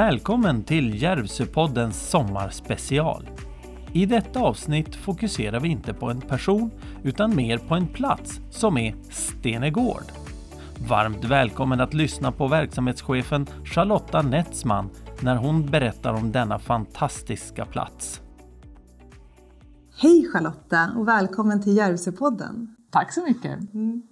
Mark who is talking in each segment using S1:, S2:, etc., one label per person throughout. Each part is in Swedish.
S1: Välkommen till Järvsöpoddens sommarspecial. I detta avsnitt fokuserar vi inte på en person utan mer på en plats som är Stenegård. Varmt välkommen att lyssna på verksamhetschefen Charlotta Netzman när hon berättar om denna fantastiska plats.
S2: Hej Charlotta och välkommen till Järvsöpodden.
S3: Tack så mycket.
S2: Mm.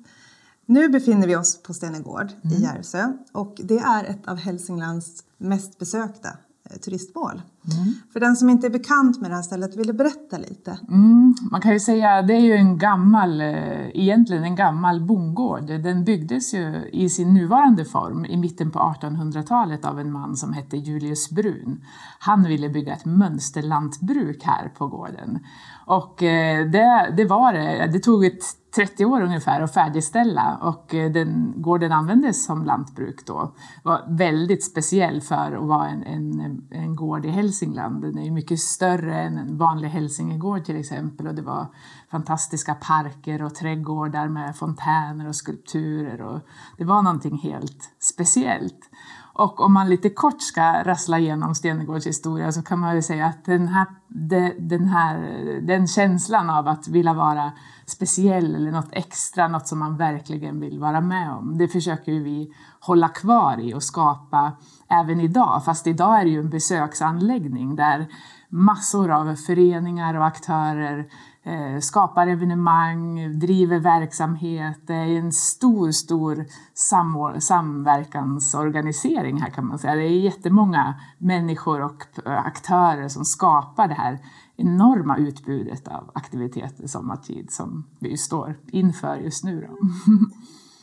S2: Nu befinner vi oss på Stenegård mm. i Järvsö och det är ett av Hälsinglands mest besökta eh, turistmål. Mm. För den som inte är bekant med det här stället, vill du berätta lite?
S3: Mm, man kan ju säga att det är ju en gammal, eh, egentligen en gammal bondgård. Den byggdes ju i sin nuvarande form i mitten på 1800-talet av en man som hette Julius Brun. Han ville bygga ett mönsterlantbruk här på gården. Och eh, det, det var det. Det tog ett 30 år ungefär att färdigställa och eh, den, gården användes som lantbruk då. var väldigt speciell för att vara en, en, en gård i Hälsingland. Den är mycket större än en vanlig hälsingegård till exempel och det var fantastiska parker och trädgårdar med fontäner och skulpturer och det var någonting helt speciellt. Och om man lite kort ska rassla igenom Stenegårds historia så kan man ju säga att den här, den, här, den känslan av att vilja vara speciell eller något extra, något som man verkligen vill vara med om, det försöker vi hålla kvar i och skapa även idag. Fast idag är det ju en besöksanläggning där massor av föreningar och aktörer Eh, skapar evenemang, driver verksamhet. Det är en stor, stor samverkansorganisering här kan man säga. Det är jättemånga människor och eh, aktörer som skapar det här enorma utbudet av aktiviteter sommartid som vi står inför just nu. Då.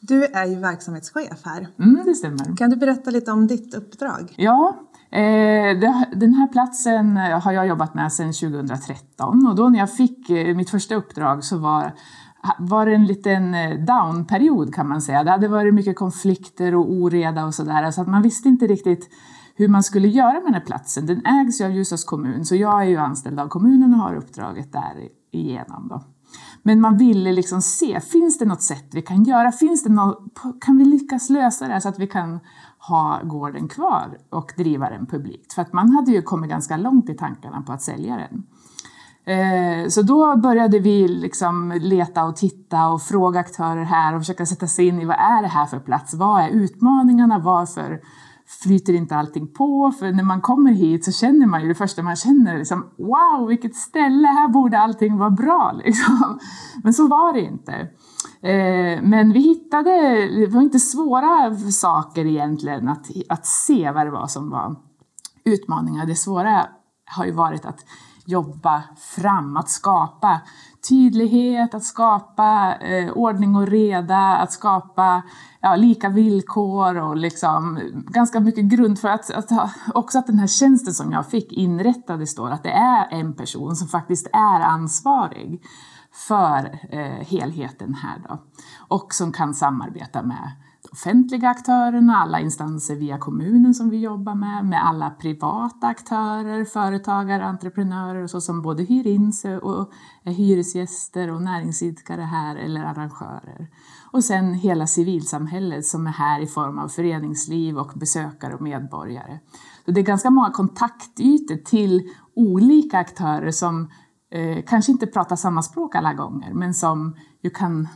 S2: Du är ju verksamhetschef här.
S3: Mm, det stämmer.
S2: Kan du berätta lite om ditt uppdrag?
S3: Ja, eh, den här platsen har jag jobbat med sedan 2013 och då när jag fick eh, mitt första uppdrag så var var en liten eh, downperiod kan man säga. Det hade varit mycket konflikter och oreda och sådär så att man visste inte riktigt hur man skulle göra med den här platsen. Den ägs ju av Ljusdals kommun så jag är ju anställd av kommunen och har uppdraget där igenom. Då. Men man ville liksom se, finns det något sätt vi kan göra? Finns det något, kan vi lyckas lösa det så att vi kan ha gården kvar och driva den publikt? För att man hade ju kommit ganska långt i tankarna på att sälja den. Eh, så då började vi liksom leta och titta och fråga aktörer här och försöka sätta sig in i vad är det här för plats? Vad är utmaningarna? Varför flyter inte allting på. För när man kommer hit så känner man ju det första man känner liksom wow vilket ställe, här borde allting vara bra liksom. Men så var det inte. Eh, men vi hittade, det var inte svåra saker egentligen att, att se vad det var som var utmaningar. Det svåra har ju varit att jobba fram, att skapa tydlighet, att skapa eh, ordning och reda, att skapa ja, lika villkor och liksom ganska mycket grund för att, att också att den här tjänsten som jag fick inrättad står att det är en person som faktiskt är ansvarig för eh, helheten här då och som kan samarbeta med offentliga aktörerna, alla instanser via kommunen som vi jobbar med, med alla privata aktörer, företagare, entreprenörer och så som både hyr in sig och är hyresgäster och näringsidkare här eller arrangörer. Och sen hela civilsamhället som är här i form av föreningsliv och besökare och medborgare. Så det är ganska många kontaktytor till olika aktörer som eh, kanske inte pratar samma språk alla gånger men som ju kan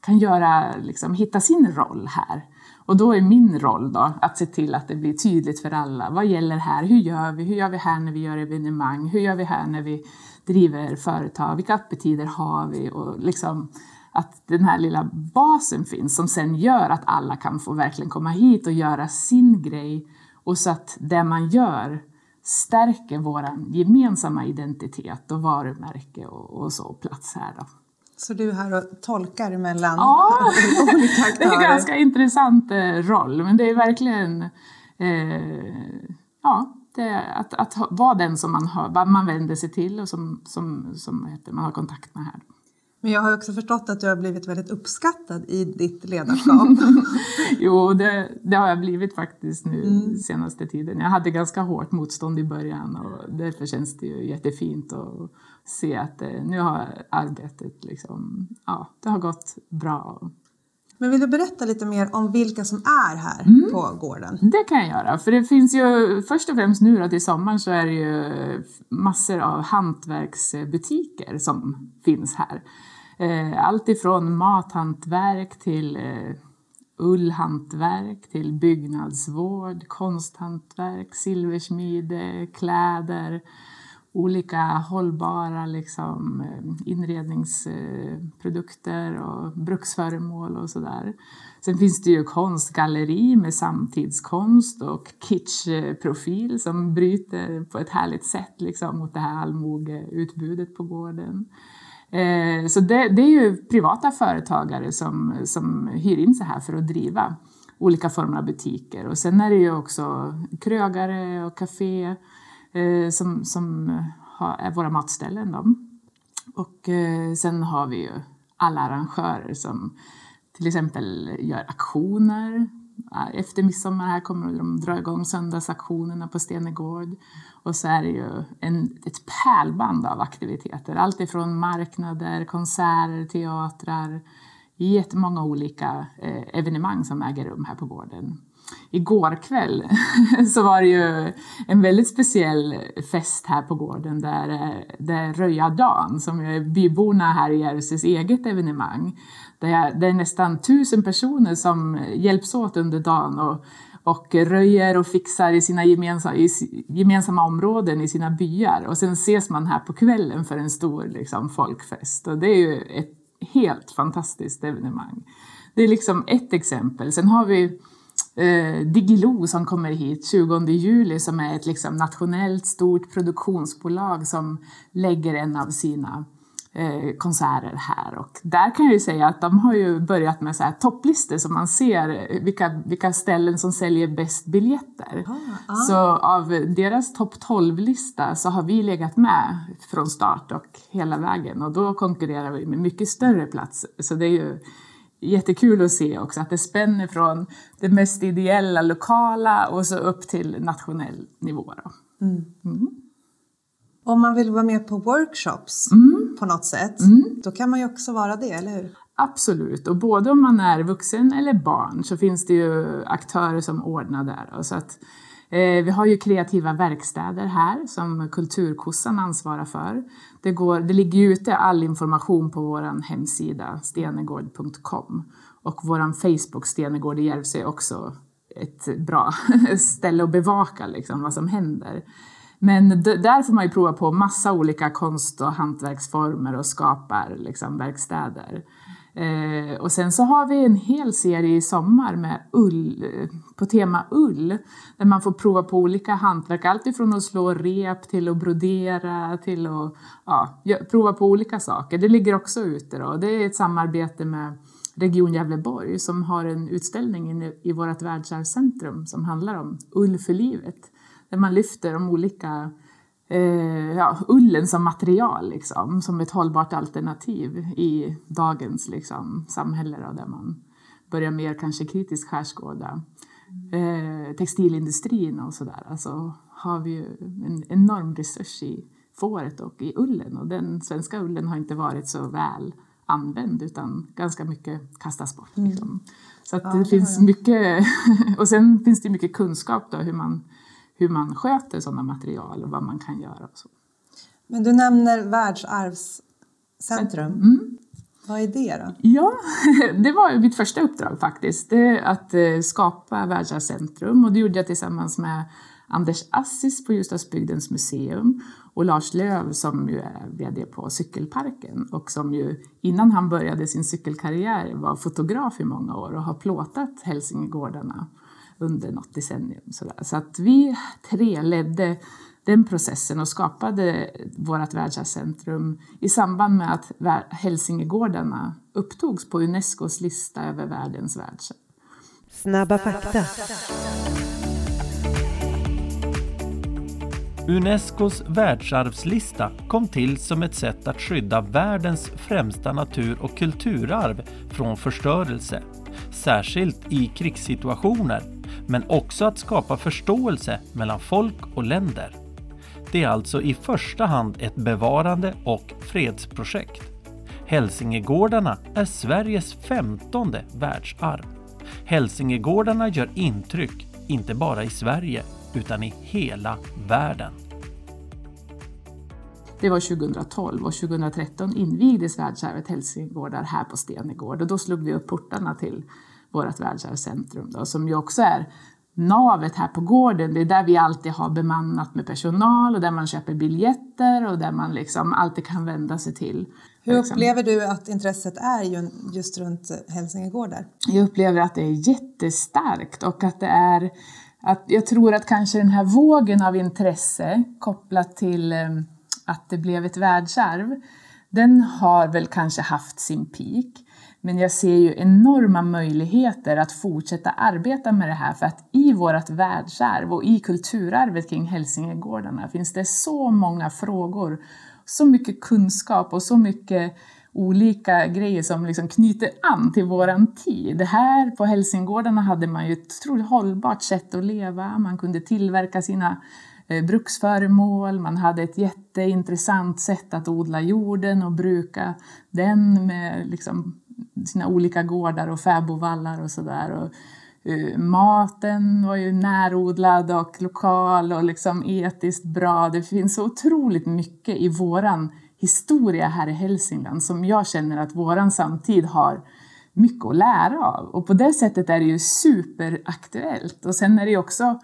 S3: kan göra, liksom, hitta sin roll här. Och då är min roll då att se till att det blir tydligt för alla. Vad gäller här? Hur gör vi? Hur gör vi här när vi gör evenemang? Hur gör vi här när vi driver företag? Vilka öppettider har vi? Och liksom att den här lilla basen finns som sen gör att alla kan få verkligen komma hit och göra sin grej och så att det man gör stärker vår gemensamma identitet och varumärke och, och så plats här. Då.
S2: Så du är här och tolkar mellan
S3: ja, olika aktörer? det är en ganska intressant eh, roll, men det är verkligen eh, ja, det att, att vara den som man, har, man vänder sig till och som, som, som heter, man har kontakt med här.
S2: Men jag har också förstått att du har blivit väldigt uppskattad i ditt ledarskap.
S3: jo, det, det, har jag blivit faktiskt nu mm. senaste tiden. Jag hade ganska hårt motstånd i början och därför känns det ju jättefint att se att det, nu har arbetet liksom, ja, det har gått bra.
S2: Men vill du berätta lite mer om vilka som är här mm. på gården?
S3: Det kan jag göra, för det finns ju först och främst nu då till sommaren så är det ju massor av hantverksbutiker som finns här. Eh, allt ifrån mathantverk till eh, ullhantverk till byggnadsvård, konsthantverk, silversmide, kläder, olika hållbara liksom, eh, inredningsprodukter och bruksföremål och sådär. Sen finns det ju konstgalleri med samtidskonst och kitschprofil som bryter på ett härligt sätt liksom, mot det här allmogeutbudet på gården. Eh, så det, det, är ju privata företagare som, som hyr in sig här för att driva olika former av butiker. Och sen är det ju också krögare och café eh, som, som har, är våra matställen. Då. Och eh, sen har vi ju alla arrangörer som till exempel gör aktioner. Efter midsommar här kommer de dra igång söndagsaktionerna på Stenegård. Och så är det ju en, ett pärlband av aktiviteter. Allt ifrån marknader, konserter, teatrar, jättemånga olika eh, evenemang som äger rum här på gården. Igår kväll så var det ju en väldigt speciell fest här på gården där, där Röja Dan, som är byborna här i Järvsös eget evenemang, där det är nästan tusen personer som hjälps åt under dagen och och röjer och fixar i sina gemensamma, i gemensamma områden i sina byar. Och sen ses man här på kvällen för en stor liksom, folkfest. Och det är ju ett helt fantastiskt evenemang. Det är liksom ett exempel. Sen har vi eh, Digilo som kommer hit 20 juli som är ett liksom, nationellt stort produktionsbolag som lägger en av sina eh, konserter här. Och där kan jag ju säga att de har ju börjat med så här topplistor så man ser vilka, vilka ställen som säljer bäst biljetter. Ah, ah. Så av deras topp 12-lista så har vi legat med från start och hela vägen och då konkurrerar vi med mycket större plats. Så det är ju jättekul att se också att det spänner från det mest ideella lokala och så upp till nationell nivå. Mm. Mm.
S2: Om man vill vara med på workshops mm. på något sätt, mm. då kan man ju också vara det, eller hur?
S3: Absolut, och både om man är vuxen eller barn så finns det ju aktörer som ordnar där. Så att, Eh, vi har ju kreativa verkstäder här som Kulturkossan ansvarar för. Det, går, det ligger ute all information på vår hemsida stenegård.com och vår Facebook Stenegård i Järvsö är också ett bra ställe att bevaka liksom, vad som händer. Men där får man ju prova på massa olika konst och hantverksformer och skapar liksom, verkstäder. Eh, och sen så har vi en hel serie i sommar med ull, eh, på tema ull, där man får prova på olika hantverk, allt ifrån att slå rep till att brodera till att ja, prova på olika saker. Det ligger också ute då. Det är ett samarbete med Region Gävleborg som har en utställning inne i vårt världsarvscentrum som handlar om ull för livet där man lyfter de olika eh, ja, ullen som material, liksom, som ett hållbart alternativ i dagens liksom, samhälle då, där man börjar mer kanske kritiskt skärskåda eh, textilindustrin och sådär. Alltså har vi ju en enorm resurs i fåret och i ullen och den svenska ullen har inte varit så väl använd utan ganska mycket kastas bort. Mm. Liksom. Mm. Så att ja, det finns mycket, och sen finns det mycket kunskap då hur man hur man sköter sådana material och vad man kan göra. Och så.
S2: Men du nämner världsarvscentrum. Mm. Vad är det då?
S3: Ja, det var mitt första uppdrag faktiskt. Det att eh, skapa världsarvscentrum och det gjorde jag tillsammans med Anders Assis på Ljusdalsbygdens museum och Lars Löv som ju är VD på Cykelparken och som ju innan han började sin cykelkarriär var fotograf i många år och har plåtat Hälsingegårdarna under något decennium. Så att vi tre ledde den processen och skapade vårt världsarvscentrum i samband med att Hälsingegårdarna upptogs på Unescos lista över världens världsarv.
S4: Snabba fakta.
S1: Unescos världsarvslista kom till som ett sätt att skydda världens främsta natur och kulturarv från förstörelse, särskilt i krigssituationer men också att skapa förståelse mellan folk och länder. Det är alltså i första hand ett bevarande och fredsprojekt. Hälsingegårdarna är Sveriges femtonde världsarv. Hälsingegårdarna gör intryck, inte bara i Sverige, utan i hela världen.
S3: Det var 2012 och 2013 invigdes världsarvet Hälsingegårdar här på Stenegård och då slog vi upp portarna till vårt världsarvscentrum då, som ju också är navet här på gården. Det är där vi alltid har bemannat med personal och där man köper biljetter och där man liksom alltid kan vända sig till.
S2: Hur upplever du att intresset är just runt Hälsingegårdar?
S3: Jag upplever att det är jättestarkt och att det är att jag tror att kanske den här vågen av intresse kopplat till eh, att det blev ett världsarv, den har väl kanske haft sin peak. Men jag ser ju enorma möjligheter att fortsätta arbeta med det här för att i vårt världsarv och i kulturarvet kring Hälsingegårdarna finns det så många frågor, så mycket kunskap och så mycket olika grejer som liksom knyter an till våran tid. Här på Hälsingegårdarna hade man ju ett otroligt hållbart sätt att leva. Man kunde tillverka sina eh, bruksföremål, man hade ett jätteintressant sätt att odla jorden och bruka den med liksom sina olika gårdar och fäbodvallar och sådär. Uh, maten var ju närodlad och lokal och liksom etiskt bra. Det finns så otroligt mycket i våran historia här i Hälsingland som jag känner att våran samtid har mycket att lära av. Och på det sättet är det ju superaktuellt. Och sen är det ju också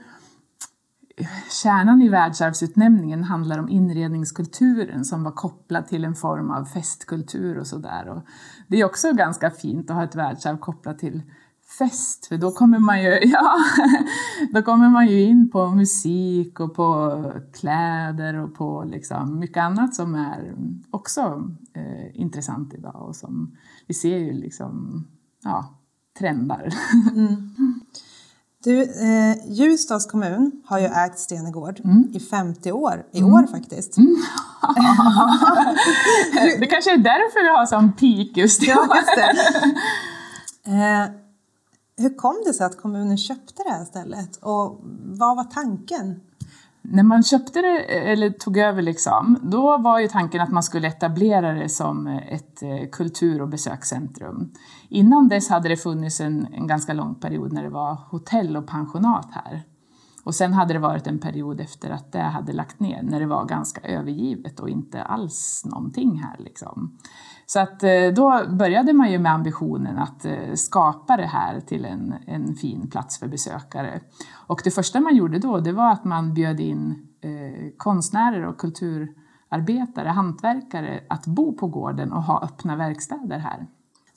S3: Kärnan i världsarvsutnämningen handlar om inredningskulturen som var kopplad till en form av festkultur och sådär. Det är också ganska fint att ha ett världsarv kopplat till fest, för då kommer man ju, ja, då kommer man ju in på musik och på kläder och på liksom mycket annat som är också eh, intressant idag och som vi ser ju liksom, ja, trendar. Mm.
S2: Du, eh, Ljusdals kommun har ju ägt Stenegård mm. i 50 år, i mm. år faktiskt. Mm.
S3: det kanske är därför vi har sån peak just i
S2: ja, just det. Eh, hur kom det sig att kommunen köpte det här stället och vad var tanken?
S3: När man köpte det, eh, eller tog över, liksom, då var ju tanken att man skulle etablera det som eh, ett eh, kultur och besökscentrum. Innan dess hade det funnits en, en ganska lång period när det var hotell och pensionat här. Och sen hade det varit en period efter att det hade lagt ner, när det var ganska övergivet och inte alls någonting här. Liksom. Så att eh, då började man ju med ambitionen att eh, skapa det här till en, en fin plats för besökare. Och det första man gjorde då, det var att man bjöd in eh, konstnärer och kulturarbetare, hantverkare att bo på gården och ha öppna verkstäder här.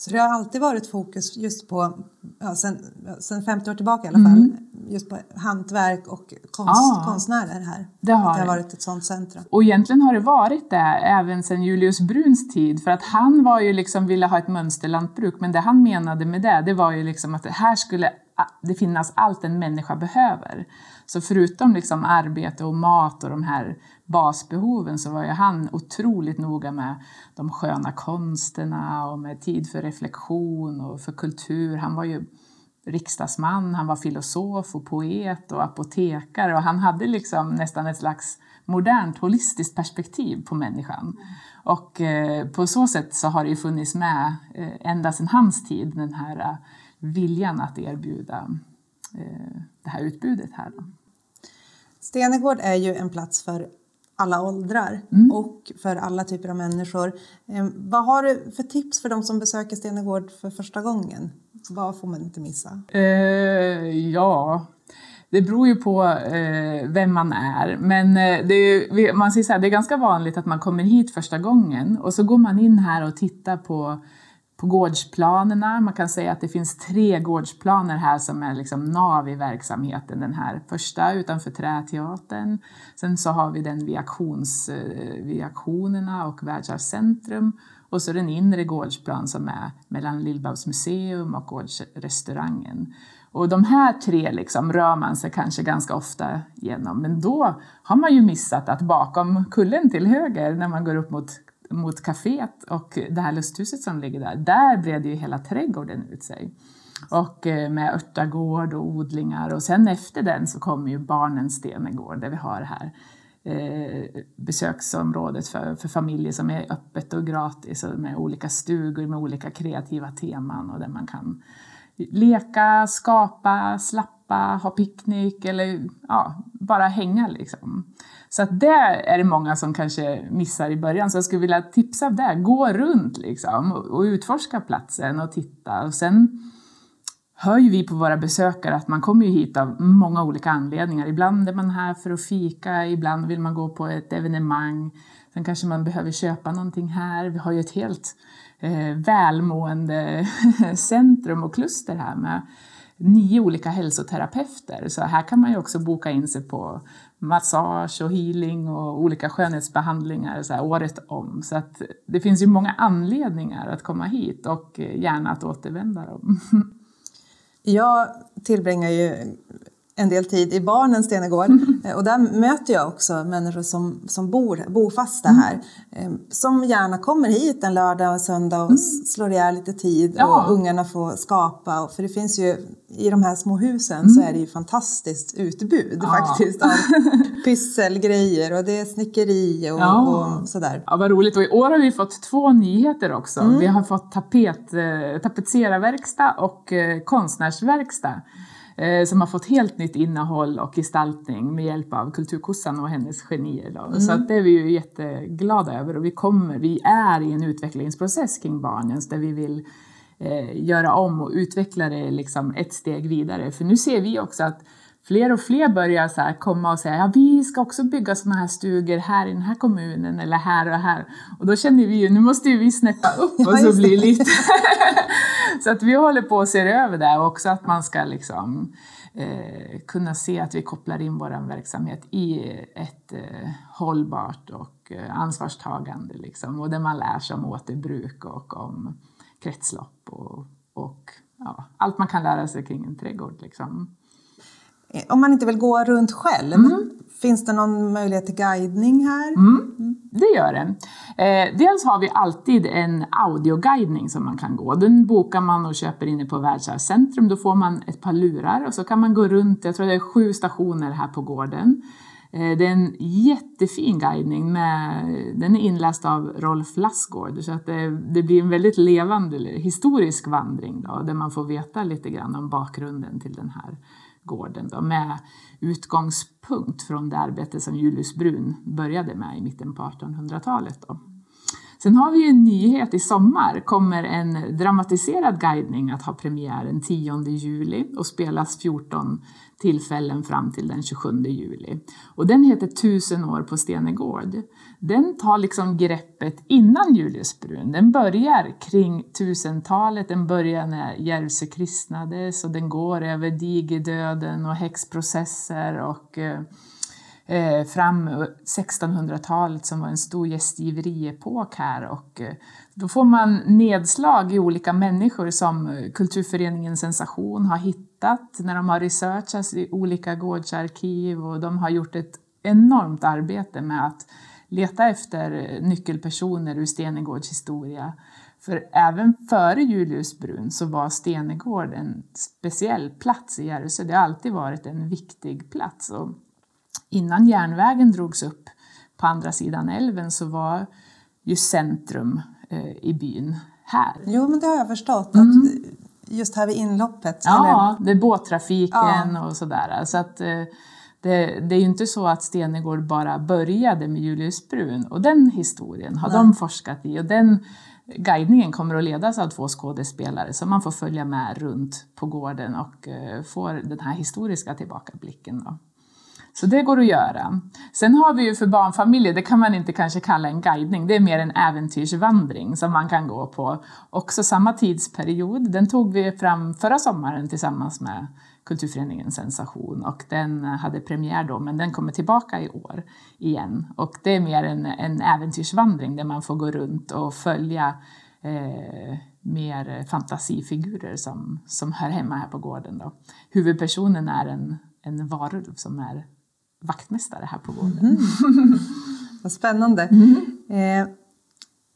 S2: Så det har alltid varit fokus just på, ja, sen, sen 50 år tillbaka i alla fall, mm. just på hantverk och konst, ja, konstnärer här. Det har, det har varit ett sånt centrum.
S3: Och egentligen har det varit det även sedan Julius Bruns tid, för att han var ju liksom, ville ha ett mönsterlantbruk, men det han menade med det, det var ju liksom att här skulle det finnas allt en människa behöver. Så förutom liksom arbete och mat och de här basbehoven så var ju han otroligt noga med de sköna konsterna och med tid för reflektion och för kultur. Han var ju riksdagsman, han var filosof och poet och apotekare och han hade liksom nästan ett slags modernt holistiskt perspektiv på människan. Och eh, på så sätt så har det ju funnits med eh, ända sedan hans tid den här eh, viljan att erbjuda eh, det här utbudet här.
S2: Stenegård är ju en plats för alla åldrar mm. och för alla typer av människor. Eh, vad har du för tips för de som besöker Stenegård för första gången? Vad får man inte missa?
S3: Eh, ja, det beror ju på eh, vem man är. Men eh, är, man säger så här, det är ganska vanligt att man kommer hit första gången och så går man in här och tittar på på gårdsplanerna. Man kan säga att det finns tre gårdsplaner här som är liksom nav i verksamheten. Den här första utanför Träteatern. Sen så har vi den vid, auktions, vid eh, auktionerna och Världsarvscentrum. Och så den inre gårdsplan som är mellan Lillbabs museum och gårdsrestaurangen. Och de här tre liksom rör man sig kanske ganska ofta genom. Men då har man ju missat att bakom kullen till höger, när man går upp mot mot kaféet och det här lusthuset som ligger där, där bredde ju hela trädgården ut sig. Och eh, med örtagård och odlingar och sen efter den så kommer ju Barnens Stenegård där vi har det här eh, besöksområdet för, för familjer som är öppet och gratis och med olika stugor med olika kreativa teman och där man kan leka, skapa, slappa, ha picknick eller ja, bara hänga liksom. Så att det är det många som kanske missar i början. Så jag skulle vilja tipsa om det. Gå runt liksom och, och utforska platsen och titta. Och sen hör ju vi på våra besökare att man kommer ju hit av många olika anledningar. Ibland är man här för att fika, ibland vill man gå på ett evenemang. Sen kanske man behöver köpa någonting här. Vi har ju ett helt eh, välmående centrum och kluster här med nio olika hälsoterapeuter. Så här kan man ju också boka in sig på massage och healing och olika skönhetsbehandlingar så här, året om. Så att det finns ju många anledningar att komma hit och gärna att återvända. Dem.
S2: Jag tillbringar ju en del tid i barnens Stenegård. Eh, och där möter jag också människor som, som bor bofasta mm. här. Mm. Som gärna kommer hit en lördag och söndag och mm. slår ihjäl lite tid ja. och ungarna får skapa. För det finns ju, i de här små husen mm. så är det ju fantastiskt utbud ja. faktiskt av pysselgrejer och det är snickeri och, ja. och, sådär.
S3: Ja, vad roligt. Och i år har vi fått två nyheter också. Mm. Vi har fått tapet, eh, tapetserarverkstad och eh, konstnärsverkstad. Eh, som har fått helt nytt innehåll och gestaltning med hjälp av Kulturkossan och hennes genier. Mm. Så det är vi ju jätteglada över och vi kommer, vi är i en utvecklingsprocess kring Barnens där vi vill eh, göra om och utveckla det liksom ett steg vidare. För nu ser vi också att fler och fler börjar så komma och säga ja vi ska också bygga sådana här stugor här i den här kommunen eller här och här. Och då känner vi ju nu måste ju vi snäppa upp och så bli lite... så att vi håller på att se över det och också att man ska liksom eh, kunna se att vi kopplar in vår verksamhet i ett eh, hållbart och eh, ansvarstagande liksom. Och där man lär sig om återbruk och om kretslopp och, och ja, allt man kan lära sig kring en trädgård liksom.
S2: Eh, om man inte vill gå runt själv, mm. finns det någon möjlighet till guidning här?
S3: Mm. Det gör det. Eh, dels har vi alltid en audioguidning som man kan gå. Den bokar man och köper inne på Världsarvscentrum. Då får man ett par lurar och så kan man gå runt, jag tror det är sju stationer här på gården. Eh, det är en jättefin guidning, med, den är inläst av Rolf Lassgård så att det, det, blir en väldigt levande historisk vandring då, där man får veta lite grann om bakgrunden till den här gården då, med utgångspunkt från det arbete som Julius Brun började med i mitten på 1800-talet. Sen har vi en nyhet i sommar, kommer en dramatiserad guidning att ha premiär den 10 juli och spelas 14 tillfällen fram till den 27 juli. Och den heter Tusen år på Stenegård. Den tar liksom greppet innan Julius Brun. Den börjar kring 1000-talet, den börjar när Järvsö kristnades och den går över digerdöden och häxprocesser och eh, Eh, fram 1600-talet som var en stor gästgiveriepok här och eh, då får man nedslag i olika människor som eh, Kulturföreningen Sensation har hittat när de har researchat i olika gårdsarkiv och de har gjort ett enormt arbete med att leta efter eh, nyckelpersoner ur Stenegårds historia. För även före Julius Brun så var Stenegård en speciell plats i Järvsö. Det har alltid varit en viktig plats. Och innan järnvägen drogs upp på andra sidan älven så var ju centrum eh, i byn här.
S2: Jo, men det har jag förstått. Mm. Att just här vid inloppet.
S3: Ja, eller? det är båttrafiken ja. och sådär. Så att, eh, det, det, är ju inte så att Stenegård bara började med Julius Brun och den historien har Nej. de forskat i och den guidningen kommer att ledas av två skådespelare så man får följa med runt på gården och uh, får den här historiska tillbakablicken. Då. Så det går att göra. Sen har vi ju för barnfamiljer, det kan man inte kanske kalla en guidning, det är mer en äventyrsvandring som man kan gå på. Också samma tidsperiod, den tog vi fram förra sommaren tillsammans med Kulturföreningen Sensation och den hade premiär då men den kommer tillbaka i år igen. Och det är mer en, en äventyrsvandring där man får gå runt och följa eh, mer fantasifigurer som, som hör hemma här på gården. Då. Huvudpersonen är en, en varulv som är vaktmästare här på gården. Mm.
S2: Vad spännande. Mm. Eh,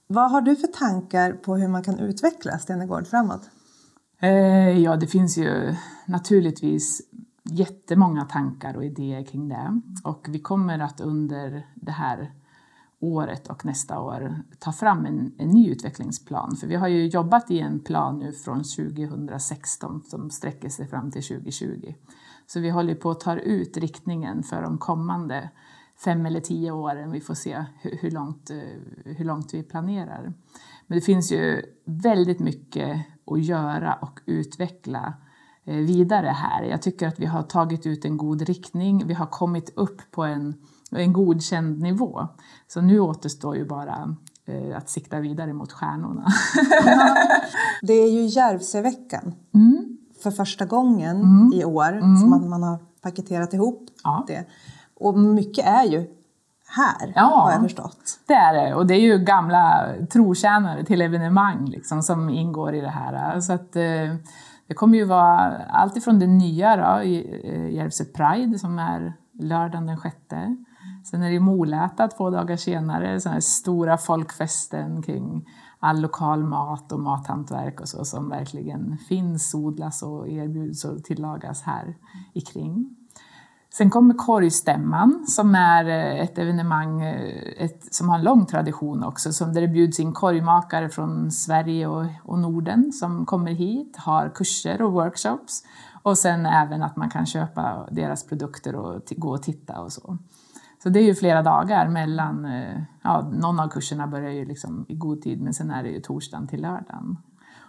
S2: vad har du för tankar på hur man kan utveckla Stenegård framåt?
S3: Eh, ja, det finns ju naturligtvis jättemånga tankar och idéer kring det. Och vi kommer att under det här året och nästa år ta fram en, en, ny utvecklingsplan. För vi har ju jobbat i en plan nu från 2016 som sträcker sig fram till 2020. Så vi håller på att ta ut riktningen för de kommande fem eller tio åren. Vi får se hur, långt, eh, hur långt vi planerar. Men det finns ju väldigt mycket att göra och utveckla eh, vidare här. Jag tycker att vi har tagit ut en god riktning. Vi har kommit upp på en, en godkänd nivå. Så nu återstår ju bara eh, att sikta vidare mot stjärnorna.
S2: det är ju Järvsöveckan mm. För första gången mm. i år mm. som att man har paketerat ihop ja. det. Och mycket är ju här, ja, har jag förstått.
S3: det är det. Och det är ju gamla trotjänare till evenemang liksom, som ingår i det här. Så att, eh, det kommer ju vara allt ifrån det nya då, eh, Järvsö Pride som är lördagen den sjätte. Sen är det Moläta två dagar senare, här stora folkfesten kring all lokal mat och mathantverk och så som verkligen finns, odlas och erbjuds och tillagas här i kring. Sen kommer korgstämman som är eh, ett evenemang eh, ett, som har en lång tradition också, som där det bjuds in korgmakare från Sverige och, och Norden som kommer hit, har kurser och workshops och sen även att man kan köpa deras produkter och gå och titta och så. Så det är ju flera dagar mellan, eh, ja, någon av kurserna börjar ju liksom i god tid men sen är det ju torsdagen till lördagen.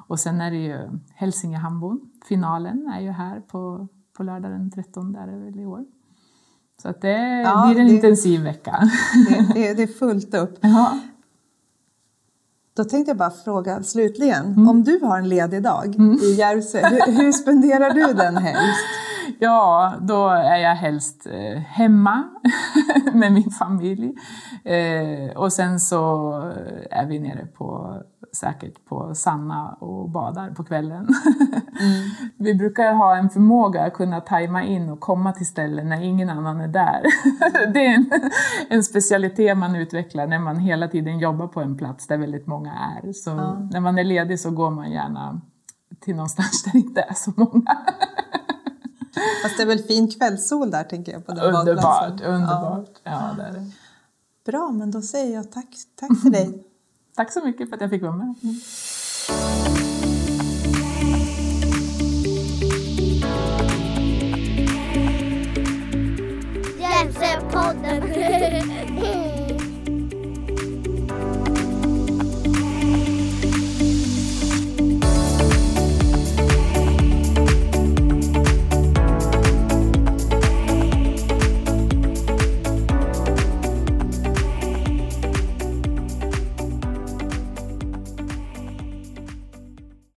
S3: Och sen är det ju Hälsingehambon, finalen är ju här på, på lördag den 13 är det väl i år. Så att det ja, blir en det, intensiv vecka.
S2: Det, det, det är fullt upp. Ja. Då tänkte jag bara fråga slutligen, mm. om du har en ledig dag mm. i Järvsö, hur, hur spenderar du den helst?
S3: Ja, då är jag helst eh, hemma med min familj. Eh, och sen så är vi nere på säkert på Sanna och badar på kvällen. Mm. vi brukar ha en förmåga att kunna tajma in och komma till ställen när ingen annan är där. det är en, en specialitet man utvecklar när man hela tiden jobbar på en plats där väldigt många är. Så mm. när man är ledig så går man gärna till någonstans där det inte är så många.
S2: Fast det är väl fin kvällssol där tänker jag på den
S3: Underbart, underbart. Ja. ja. det är det.
S2: Bra, men då säger jag tack, tack till dig.
S3: tack så mycket för att jag fick vara med. Mm. Jämställdhetspodden